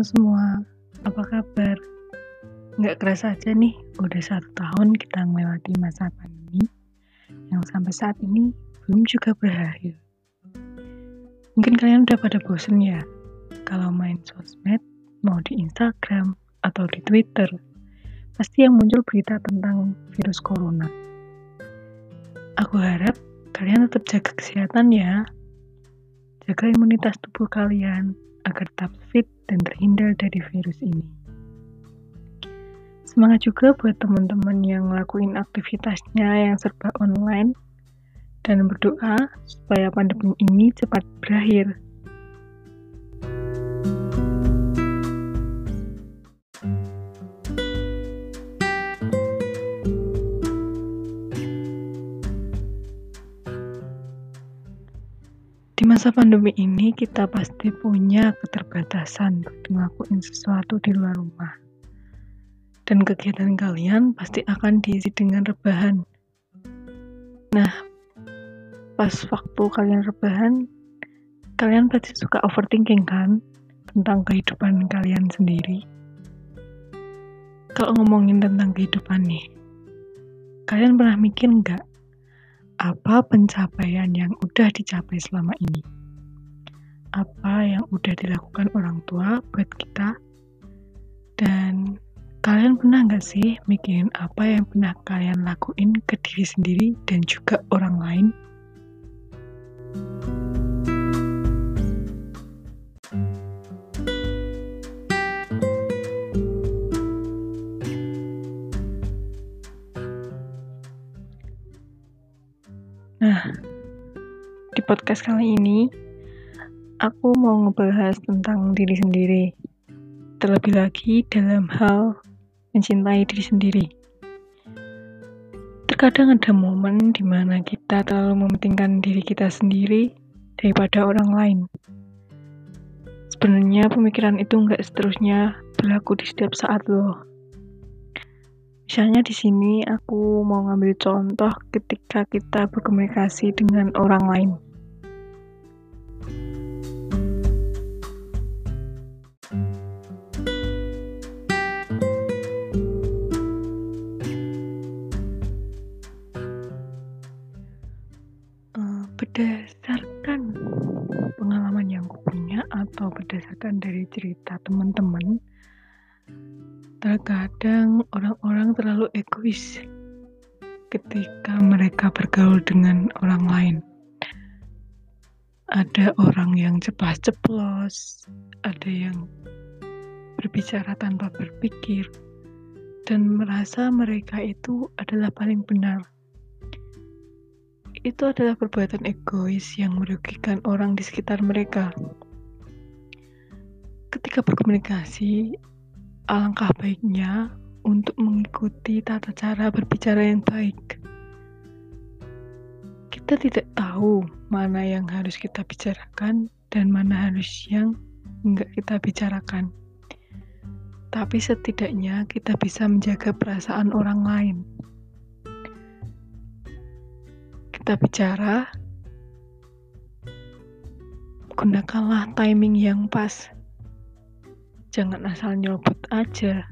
Semua, apa kabar? Nggak kerasa aja nih, udah satu tahun kita melewati masa pandemi yang sampai saat ini belum juga berakhir. Mungkin kalian udah pada bosen ya, kalau main sosmed, mau di Instagram atau di Twitter, pasti yang muncul berita tentang virus corona. Aku harap kalian tetap jaga kesehatan ya, jaga imunitas tubuh kalian agar tetap fit dan terhindar dari virus ini. Semangat juga buat teman-teman yang ngelakuin aktivitasnya yang serba online dan berdoa supaya pandemi ini cepat berakhir. Masa pandemi ini, kita pasti punya keterbatasan untuk ngelakuin sesuatu di luar rumah. Dan kegiatan kalian pasti akan diisi dengan rebahan. Nah, pas waktu kalian rebahan, kalian pasti suka overthinking kan tentang kehidupan kalian sendiri. Kalau ngomongin tentang kehidupan nih, kalian pernah mikir nggak apa pencapaian yang udah dicapai selama ini? Apa yang udah dilakukan orang tua buat kita? Dan kalian pernah nggak sih mikirin apa yang pernah kalian lakuin ke diri sendiri dan juga orang lain? Podcast kali ini, aku mau ngebahas tentang diri sendiri. Terlebih lagi dalam hal mencintai diri sendiri. Terkadang ada momen di mana kita terlalu mementingkan diri kita sendiri daripada orang lain. Sebenarnya pemikiran itu nggak seterusnya berlaku di setiap saat loh. Misalnya di sini aku mau ngambil contoh ketika kita berkomunikasi dengan orang lain. Berdasarkan pengalaman yang aku punya atau berdasarkan dari cerita teman-teman, terkadang orang-orang terlalu egois ketika mereka bergaul dengan orang lain. Ada orang yang cepat ceplos, ada yang berbicara tanpa berpikir, dan merasa mereka itu adalah paling benar itu adalah perbuatan egois yang merugikan orang di sekitar mereka. Ketika berkomunikasi, alangkah baiknya untuk mengikuti tata cara berbicara yang baik. Kita tidak tahu mana yang harus kita bicarakan dan mana harus yang enggak kita bicarakan. Tapi setidaknya kita bisa menjaga perasaan orang lain. Kita bicara, gunakanlah timing yang pas. Jangan asal nyelbut aja,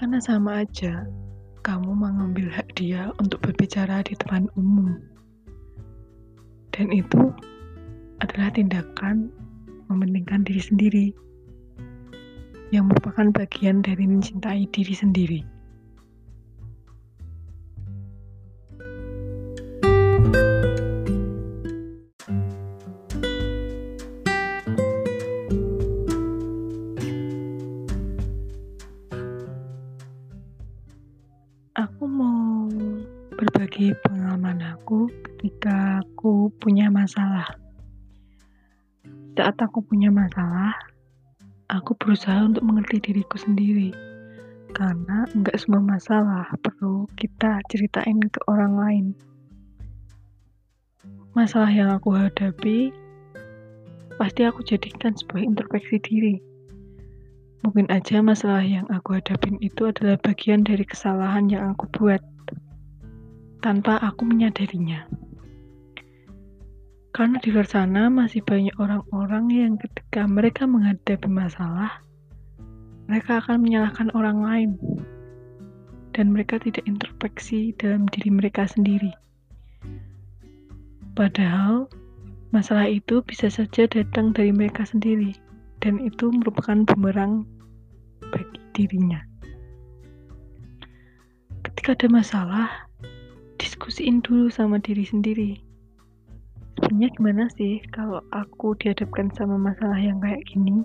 karena sama aja kamu mengambil hak dia untuk berbicara di depan umum. Dan itu adalah tindakan mementingkan diri sendiri yang merupakan bagian dari mencintai diri sendiri. Masalah. Saat aku punya masalah, aku berusaha untuk mengerti diriku sendiri. Karena nggak semua masalah perlu kita ceritain ke orang lain. Masalah yang aku hadapi, pasti aku jadikan sebuah introspeksi diri Mungkin aja masalah yang aku hadapin itu adalah bagian dari kesalahan yang aku buat tanpa aku menyadarinya. Karena di luar sana masih banyak orang-orang yang ketika mereka menghadapi masalah, mereka akan menyalahkan orang lain dan mereka tidak introspeksi dalam diri mereka sendiri. Padahal masalah itu bisa saja datang dari mereka sendiri dan itu merupakan bumerang bagi dirinya. Ketika ada masalah, diskusiin dulu sama diri sendiri. Sebenarnya gimana sih kalau aku dihadapkan sama masalah yang kayak gini?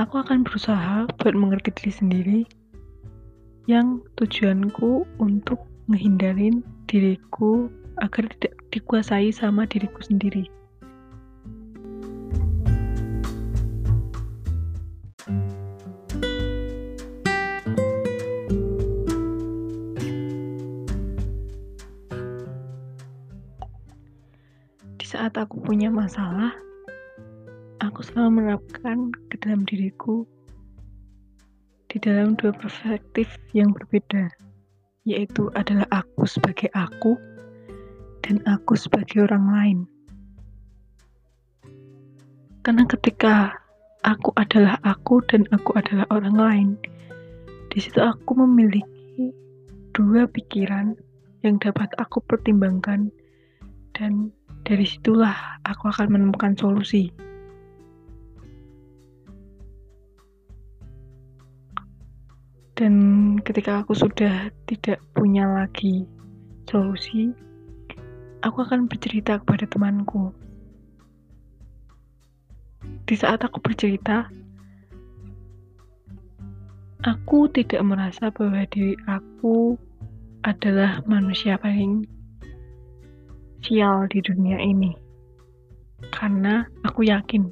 Aku akan berusaha buat mengerti diri sendiri yang tujuanku untuk ngehindarin diriku agar tidak dikuasai sama diriku sendiri. Punya masalah, aku selalu menerapkan ke dalam diriku di dalam dua perspektif yang berbeda, yaitu adalah aku sebagai aku dan aku sebagai orang lain. Karena ketika aku adalah aku dan aku adalah orang lain, di situ aku memiliki dua pikiran yang dapat aku pertimbangkan dan dari situlah aku akan menemukan solusi. Dan ketika aku sudah tidak punya lagi solusi, aku akan bercerita kepada temanku. Di saat aku bercerita, aku tidak merasa bahwa diri aku adalah manusia paling sial di dunia ini. Karena aku yakin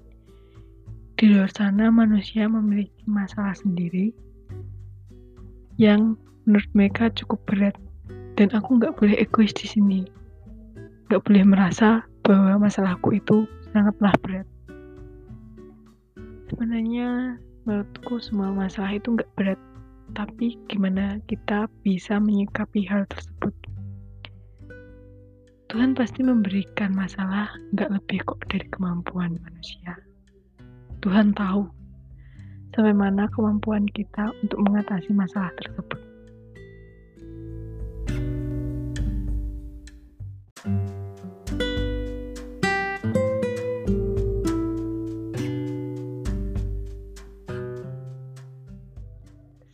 di luar sana manusia memiliki masalah sendiri yang menurut mereka cukup berat. Dan aku nggak boleh egois di sini. Nggak boleh merasa bahwa masalahku itu sangatlah berat. Sebenarnya menurutku semua masalah itu nggak berat. Tapi gimana kita bisa menyikapi hal tersebut Tuhan pasti memberikan masalah nggak lebih kok dari kemampuan manusia Tuhan tahu sampai mana kemampuan kita untuk mengatasi masalah tersebut.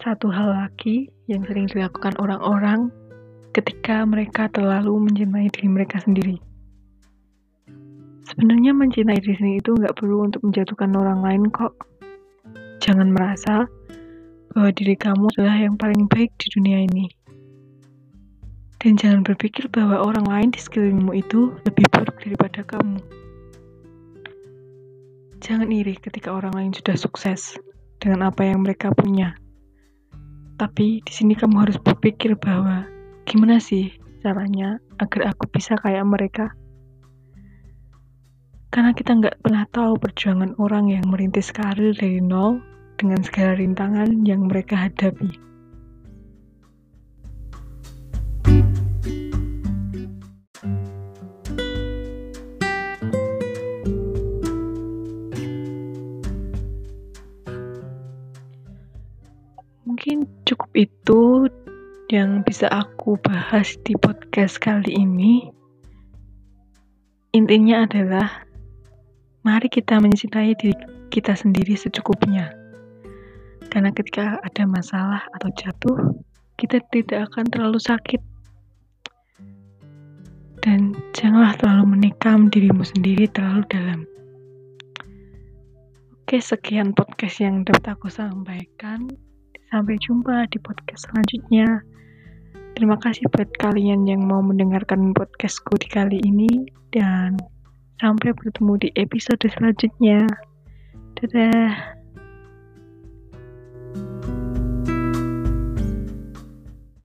Satu hal lagi yang sering dilakukan orang-orang ketika mereka terlalu mencintai diri mereka sendiri. Sebenarnya mencintai diri sendiri itu nggak perlu untuk menjatuhkan orang lain kok Jangan merasa bahwa diri kamu adalah yang paling baik di dunia ini. Dan jangan berpikir bahwa orang lain di sekelilingmu itu lebih buruk daripada kamu. Jangan iri ketika orang lain sudah sukses dengan apa yang mereka punya. Tapi di sini kamu harus berpikir bahwa gimana sih caranya agar aku bisa kayak mereka. Karena kita nggak pernah tahu perjuangan orang yang merintis karir dari nol dengan segala rintangan yang mereka hadapi. Mungkin cukup itu yang bisa aku bahas di podcast kali ini. Intinya adalah mari kita mencintai diri kita sendiri secukupnya. Karena ketika ada masalah atau jatuh, kita tidak akan terlalu sakit. Dan janganlah terlalu menikam dirimu sendiri terlalu dalam. Oke, sekian podcast yang dapat aku sampaikan. Sampai jumpa di podcast selanjutnya. Terima kasih buat kalian yang mau mendengarkan podcastku di kali ini dan sampai bertemu di episode selanjutnya. Dadah.